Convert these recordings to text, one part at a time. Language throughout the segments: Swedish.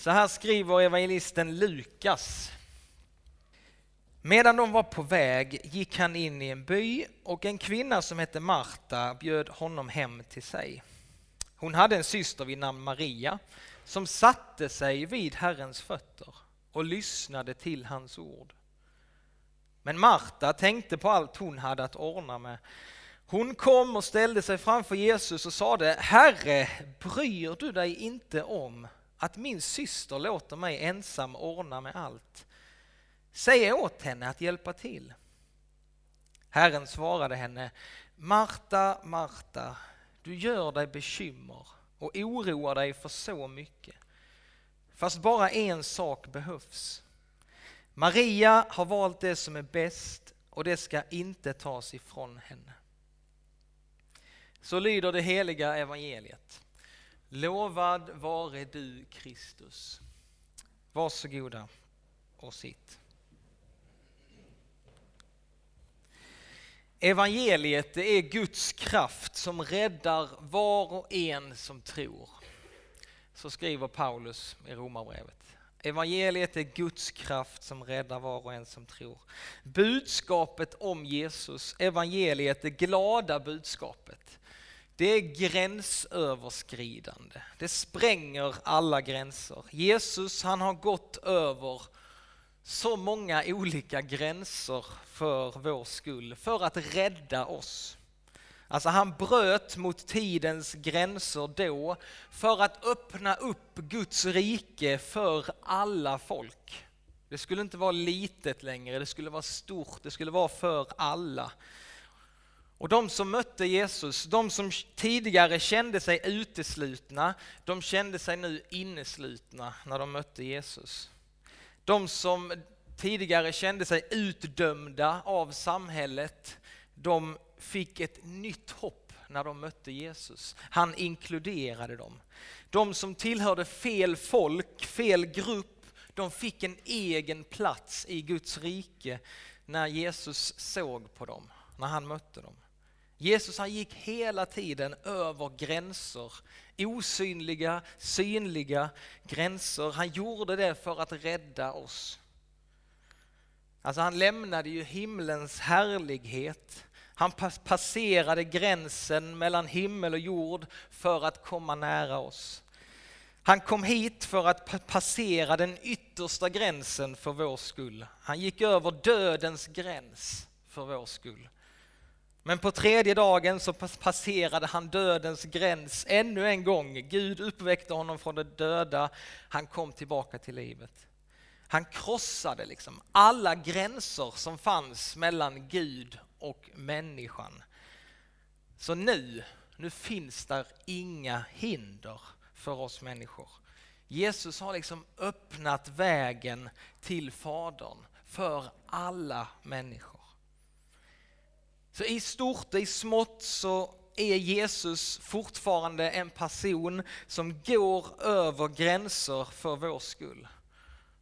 Så här skriver evangelisten Lukas. Medan de var på väg gick han in i en by och en kvinna som hette Marta bjöd honom hem till sig. Hon hade en syster vid namn Maria som satte sig vid Herrens fötter och lyssnade till hans ord. Men Marta tänkte på allt hon hade att ordna med. Hon kom och ställde sig framför Jesus och sade, Herre, bryr du dig inte om att min syster låter mig ensam ordna med allt? Säg åt henne att hjälpa till. Herren svarade henne, Marta, Marta, du gör dig bekymmer och oroar dig för så mycket. Fast bara en sak behövs. Maria har valt det som är bäst och det ska inte tas ifrån henne. Så lyder det heliga evangeliet. Lovad vare du Kristus. Varsågoda och sitt. Evangeliet det är Guds kraft som räddar var och en som tror. Så skriver Paulus i Romarbrevet. Evangeliet är Guds kraft som räddar var och en som tror. Budskapet om Jesus, evangeliet, det glada budskapet, det är gränsöverskridande. Det spränger alla gränser. Jesus han har gått över så många olika gränser för vår skull, för att rädda oss. Alltså han bröt mot tidens gränser då för att öppna upp Guds rike för alla folk. Det skulle inte vara litet längre, det skulle vara stort, det skulle vara för alla. Och de som mötte Jesus, de som tidigare kände sig uteslutna, de kände sig nu inneslutna när de mötte Jesus. De som tidigare kände sig utdömda av samhället, de fick ett nytt hopp när de mötte Jesus. Han inkluderade dem. De som tillhörde fel folk, fel grupp, de fick en egen plats i Guds rike när Jesus såg på dem, när han mötte dem. Jesus han gick hela tiden över gränser, osynliga, synliga gränser. Han gjorde det för att rädda oss. Alltså han lämnade ju himlens härlighet. Han passerade gränsen mellan himmel och jord för att komma nära oss. Han kom hit för att passera den yttersta gränsen för vår skull. Han gick över dödens gräns för vår skull. Men på tredje dagen så passerade han dödens gräns ännu en gång. Gud uppväckte honom från de döda. Han kom tillbaka till livet. Han krossade liksom alla gränser som fanns mellan Gud och människan. Så nu, nu finns där inga hinder för oss människor. Jesus har liksom öppnat vägen till Fadern för alla människor. Så i stort och i smått så är Jesus fortfarande en person som går över gränser för vår skull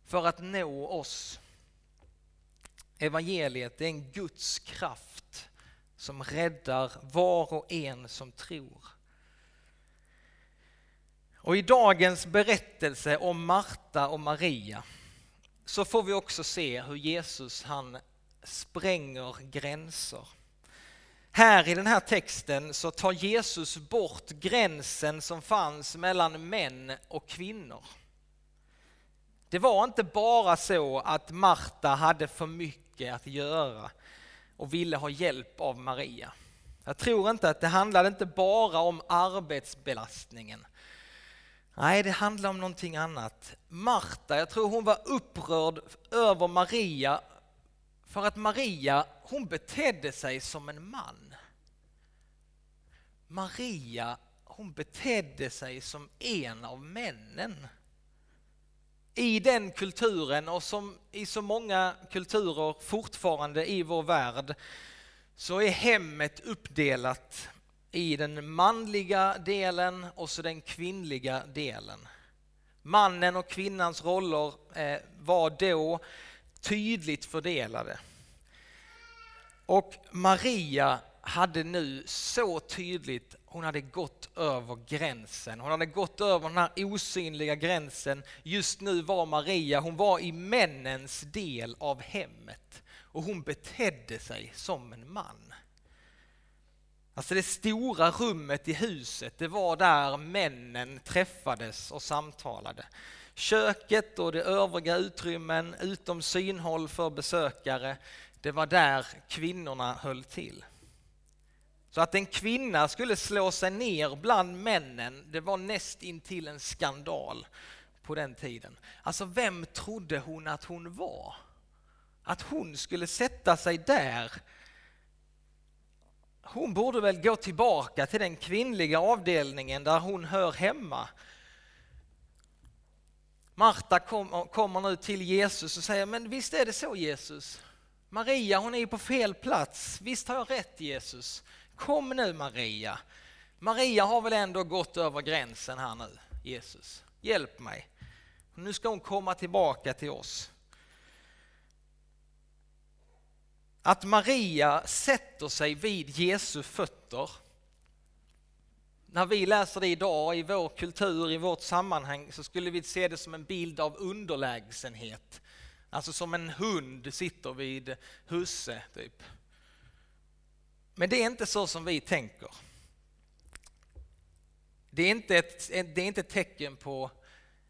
för att nå oss. Evangeliet är en Guds kraft som räddar var och en som tror. Och i dagens berättelse om Marta och Maria så får vi också se hur Jesus han spränger gränser. Här i den här texten så tar Jesus bort gränsen som fanns mellan män och kvinnor. Det var inte bara så att Marta hade för mycket att göra och ville ha hjälp av Maria. Jag tror inte att det handlade inte bara om arbetsbelastningen. Nej, det handlar om någonting annat. Marta, jag tror hon var upprörd över Maria för att Maria, hon betedde sig som en man. Maria, hon betedde sig som en av männen i den kulturen och som i så många kulturer fortfarande i vår värld så är hemmet uppdelat i den manliga delen och så den kvinnliga delen. Mannen och kvinnans roller eh, var då tydligt fördelade. Och Maria hade nu så tydligt hon hade gått över gränsen. Hon hade gått över den här osynliga gränsen. Just nu var Maria, hon var i männens del av hemmet och hon betedde sig som en man. Alltså det stora rummet i huset, det var där männen träffades och samtalade. Köket och de övriga utrymmen utom synhåll för besökare, det var där kvinnorna höll till. Så att en kvinna skulle slå sig ner bland männen, det var näst intill en skandal på den tiden. Alltså vem trodde hon att hon var? Att hon skulle sätta sig där. Hon borde väl gå tillbaka till den kvinnliga avdelningen där hon hör hemma. Marta kommer nu till Jesus och säger, men visst är det så Jesus? Maria hon är ju på fel plats, visst har jag rätt Jesus? Kom nu Maria. Maria har väl ändå gått över gränsen här nu, Jesus. Hjälp mig. Nu ska hon komma tillbaka till oss. Att Maria sätter sig vid Jesu fötter. När vi läser det idag i vår kultur, i vårt sammanhang, så skulle vi se det som en bild av underlägsenhet. Alltså som en hund sitter vid husse, typ. Men det är inte så som vi tänker. Det är inte ett, det är inte ett tecken på,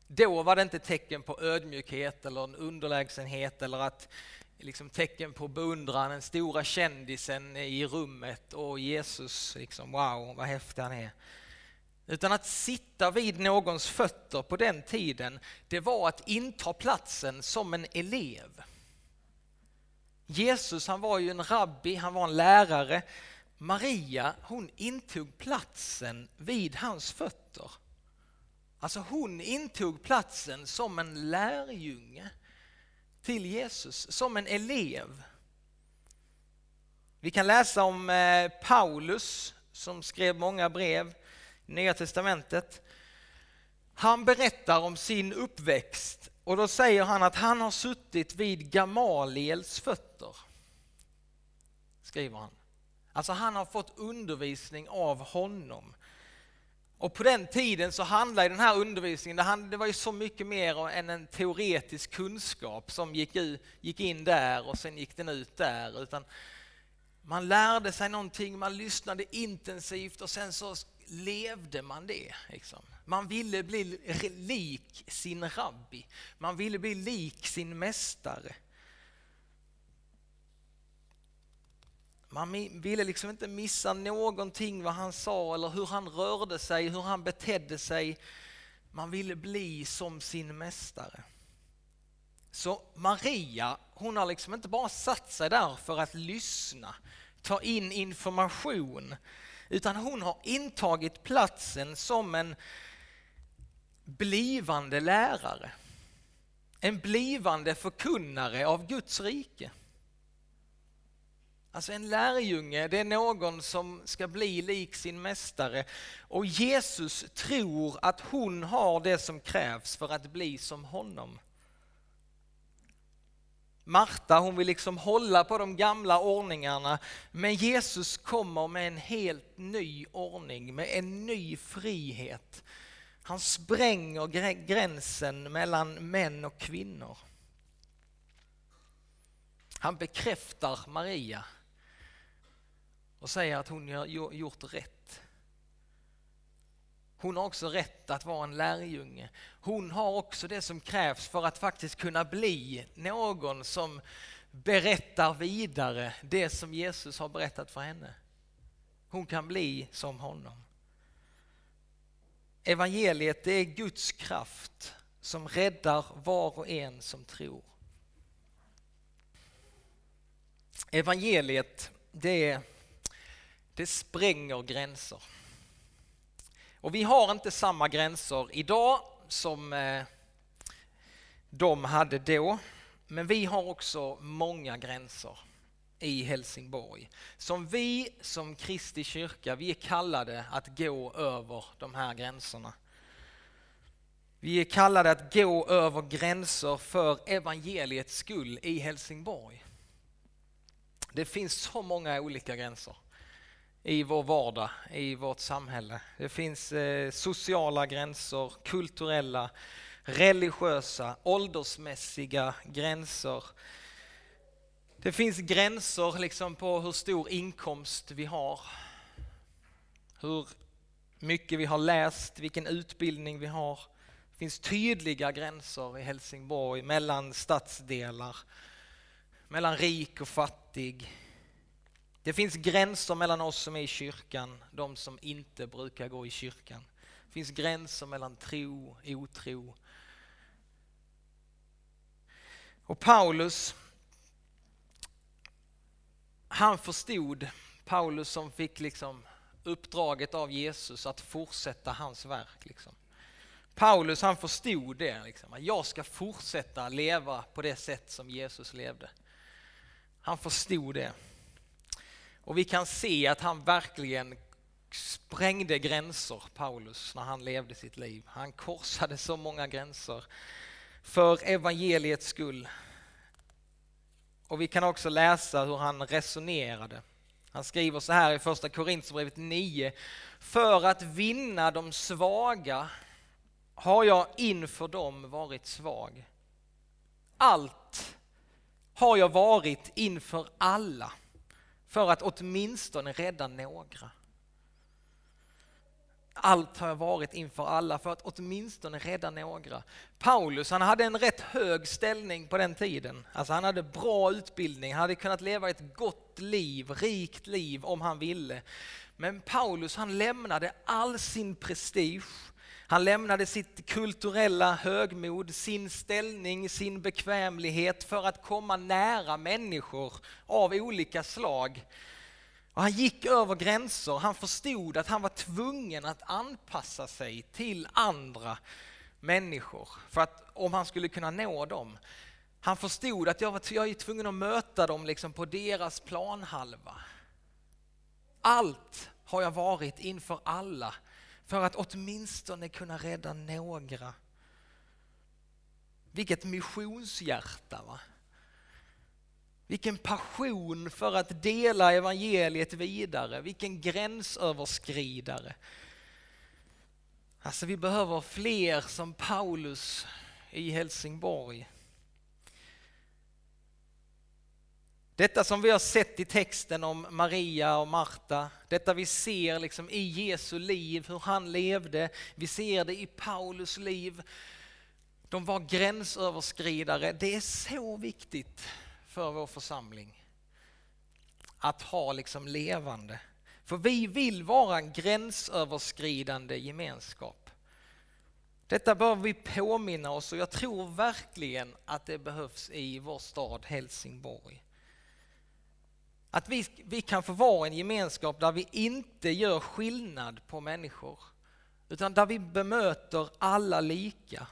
då var det inte ett tecken på ödmjukhet eller en underlägsenhet eller att liksom tecken på beundran, den stora kändisen i rummet och Jesus, liksom, wow vad häftig han är. Utan att sitta vid någons fötter på den tiden, det var att inta platsen som en elev. Jesus han var ju en rabbi, han var en lärare. Maria hon intog platsen vid hans fötter. Alltså hon intog platsen som en lärjunge till Jesus, som en elev. Vi kan läsa om eh, Paulus som skrev många brev i Nya Testamentet. Han berättar om sin uppväxt och då säger han att han har suttit vid Gamaliels fötter. Skriver han. Alltså han har fått undervisning av honom. Och på den tiden så handlade den här undervisningen, det, var ju så mycket mer än en teoretisk kunskap som gick, gick in där och sen gick den ut där. Utan man lärde sig någonting, man lyssnade intensivt och sen så levde man det. Liksom. Man ville bli lik sin rabbi, man ville bli lik sin mästare. Man ville liksom inte missa någonting vad han sa eller hur han rörde sig, hur han betedde sig. Man ville bli som sin mästare. Så Maria, hon har liksom inte bara satt sig där för att lyssna, ta in information, utan hon har intagit platsen som en blivande lärare. En blivande förkunnare av Guds rike. Alltså en lärjunge, det är någon som ska bli lik sin mästare. Och Jesus tror att hon har det som krävs för att bli som honom. Marta hon vill liksom hålla på de gamla ordningarna men Jesus kommer med en helt ny ordning, med en ny frihet. Han spränger gränsen mellan män och kvinnor. Han bekräftar Maria och säger att hon har gjort rätt. Hon har också rätt att vara en lärjunge. Hon har också det som krävs för att faktiskt kunna bli någon som berättar vidare det som Jesus har berättat för henne. Hon kan bli som honom. Evangeliet det är Guds kraft som räddar var och en som tror. Evangeliet det är det spränger gränser. Och vi har inte samma gränser idag som eh, de hade då. Men vi har också många gränser i Helsingborg. Som vi som Kristi kyrka, vi är kallade att gå över de här gränserna. Vi är kallade att gå över gränser för evangeliets skull i Helsingborg. Det finns så många olika gränser i vår vardag, i vårt samhälle. Det finns eh, sociala gränser, kulturella, religiösa, åldersmässiga gränser. Det finns gränser liksom på hur stor inkomst vi har, hur mycket vi har läst, vilken utbildning vi har. Det finns tydliga gränser i Helsingborg mellan stadsdelar, mellan rik och fattig. Det finns gränser mellan oss som är i kyrkan, de som inte brukar gå i kyrkan. Det finns gränser mellan tro och otro. Och Paulus, han förstod, Paulus som fick liksom uppdraget av Jesus att fortsätta hans verk. Liksom. Paulus han förstod det, liksom, att jag ska fortsätta leva på det sätt som Jesus levde. Han förstod det. Och vi kan se att han verkligen sprängde gränser, Paulus, när han levde sitt liv. Han korsade så många gränser för evangeliets skull. Och vi kan också läsa hur han resonerade. Han skriver så här i första Korinthierbrevet 9. För att vinna de svaga har jag inför dem varit svag. Allt har jag varit inför alla för att åtminstone rädda några. Allt har jag varit inför alla för att åtminstone rädda några. Paulus han hade en rätt hög ställning på den tiden. Alltså han hade bra utbildning, han hade kunnat leva ett gott liv, rikt liv om han ville. Men Paulus han lämnade all sin prestige, han lämnade sitt kulturella högmod, sin ställning, sin bekvämlighet för att komma nära människor av olika slag. Och han gick över gränser, han förstod att han var tvungen att anpassa sig till andra människor för att, om han skulle kunna nå dem. Han förstod att jag, var, jag är tvungen att möta dem liksom på deras planhalva. Allt har jag varit inför alla för att åtminstone kunna rädda några. Vilket missionshjärta va? Vilken passion för att dela evangeliet vidare, vilken gränsöverskridare. Alltså vi behöver fler som Paulus i Helsingborg. Detta som vi har sett i texten om Maria och Marta, detta vi ser liksom i Jesu liv, hur han levde, vi ser det i Paulus liv. De var gränsöverskridare. Det är så viktigt för vår församling att ha liksom levande. För vi vill vara en gränsöverskridande gemenskap. Detta bör vi påminna oss och jag tror verkligen att det behövs i vår stad Helsingborg. Att vi, vi kan få vara en gemenskap där vi inte gör skillnad på människor, utan där vi bemöter alla lika.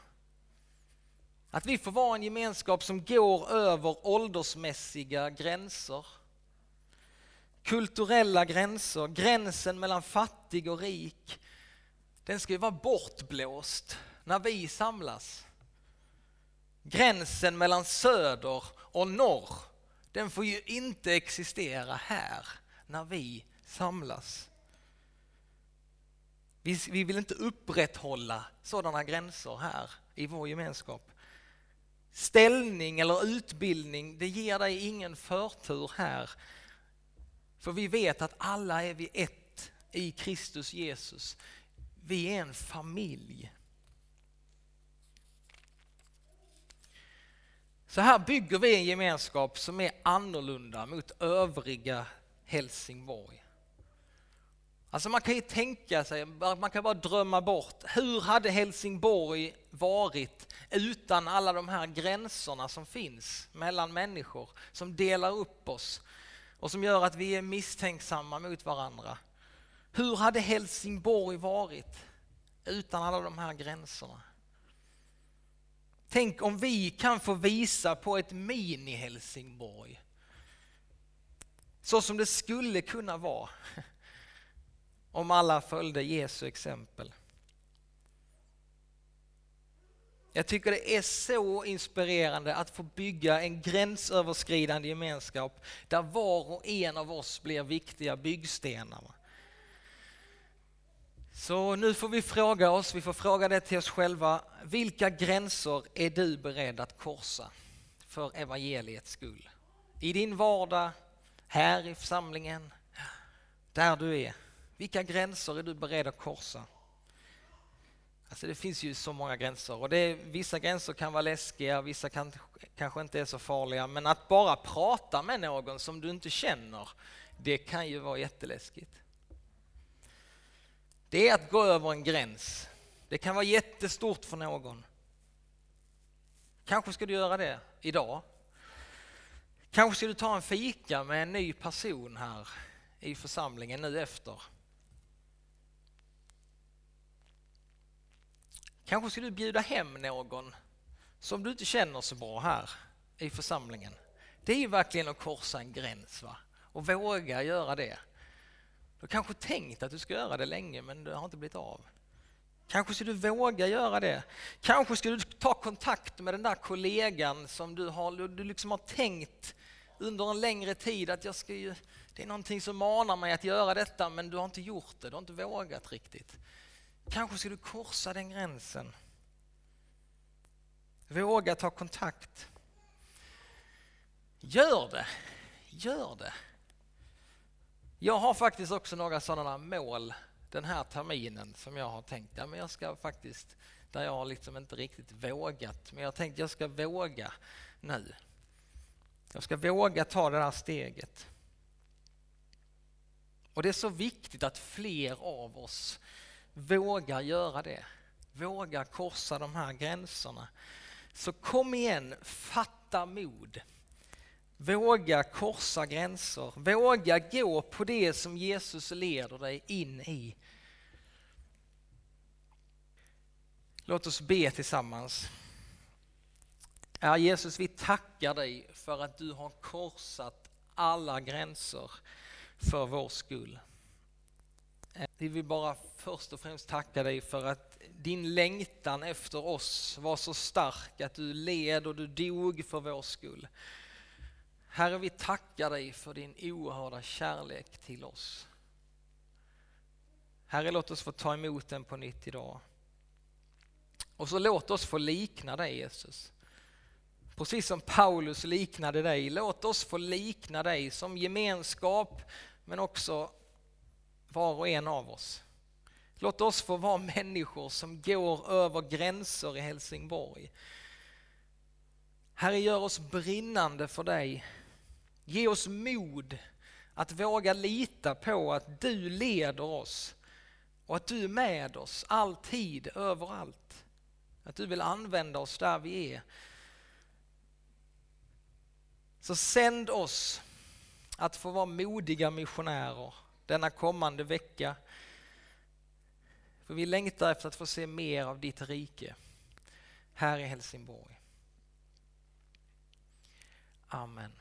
Att vi får vara en gemenskap som går över åldersmässiga gränser, kulturella gränser, gränsen mellan fattig och rik. Den ska ju vara bortblåst när vi samlas. Gränsen mellan söder och norr den får ju inte existera här när vi samlas. Vi, vi vill inte upprätthålla sådana gränser här i vår gemenskap. Ställning eller utbildning, det ger dig ingen förtur här. För vi vet att alla är vi ett i Kristus Jesus. Vi är en familj. Så här bygger vi en gemenskap som är annorlunda mot övriga Helsingborg. Alltså man kan ju tänka sig, man kan bara drömma bort, hur hade Helsingborg varit utan alla de här gränserna som finns mellan människor, som delar upp oss och som gör att vi är misstänksamma mot varandra. Hur hade Helsingborg varit utan alla de här gränserna? Tänk om vi kan få visa på ett mini-Helsingborg. Så som det skulle kunna vara om alla följde Jesu exempel. Jag tycker det är så inspirerande att få bygga en gränsöverskridande gemenskap där var och en av oss blir viktiga byggstenar. Så nu får vi fråga oss, vi får fråga det till oss själva. Vilka gränser är du beredd att korsa för evangeliets skull? I din vardag, här i församlingen, där du är. Vilka gränser är du beredd att korsa? Alltså det finns ju så många gränser och det är, vissa gränser kan vara läskiga, vissa kan, kanske inte är så farliga. Men att bara prata med någon som du inte känner, det kan ju vara jätteläskigt. Det är att gå över en gräns. Det kan vara jättestort för någon. Kanske ska du göra det idag. Kanske ska du ta en fika med en ny person här i församlingen nu efter. Kanske ska du bjuda hem någon som du inte känner så bra här i församlingen. Det är ju verkligen att korsa en gräns va? och våga göra det. Du har kanske tänkt att du ska göra det länge men det har inte blivit av. Kanske ska du våga göra det. Kanske ska du ta kontakt med den där kollegan som du, har, du liksom har tänkt under en längre tid att jag ska ju, det är någonting som manar mig att göra detta men du har inte gjort det, du har inte vågat riktigt. Kanske ska du korsa den gränsen. Våga ta kontakt. Gör det, gör det. Jag har faktiskt också några sådana mål den här terminen som jag har tänkt, ja men jag ska faktiskt, där jag har liksom inte riktigt vågat, men jag har tänkt jag ska våga nu. Jag ska våga ta det där steget. Och det är så viktigt att fler av oss vågar göra det. Vågar korsa de här gränserna. Så kom igen, fatta mod. Våga korsa gränser. Våga gå på det som Jesus leder dig in i. Låt oss be tillsammans. Herre Jesus, vi tackar dig för att du har korsat alla gränser för vår skull. Vi vill bara först och främst tacka dig för att din längtan efter oss var så stark att du led och du dog för vår skull. Herre, vi tackar dig för din oerhörda kärlek till oss. Herre, låt oss få ta emot den på nytt idag. Och så låt oss få likna dig Jesus. Precis som Paulus liknade dig, låt oss få likna dig som gemenskap men också var och en av oss. Låt oss få vara människor som går över gränser i Helsingborg. Herre, gör oss brinnande för dig. Ge oss mod att våga lita på att du leder oss och att du är med oss alltid, överallt. Att du vill använda oss där vi är. Så sänd oss att få vara modiga missionärer denna kommande vecka. För vi längtar efter att få se mer av ditt rike här i Helsingborg. Amen.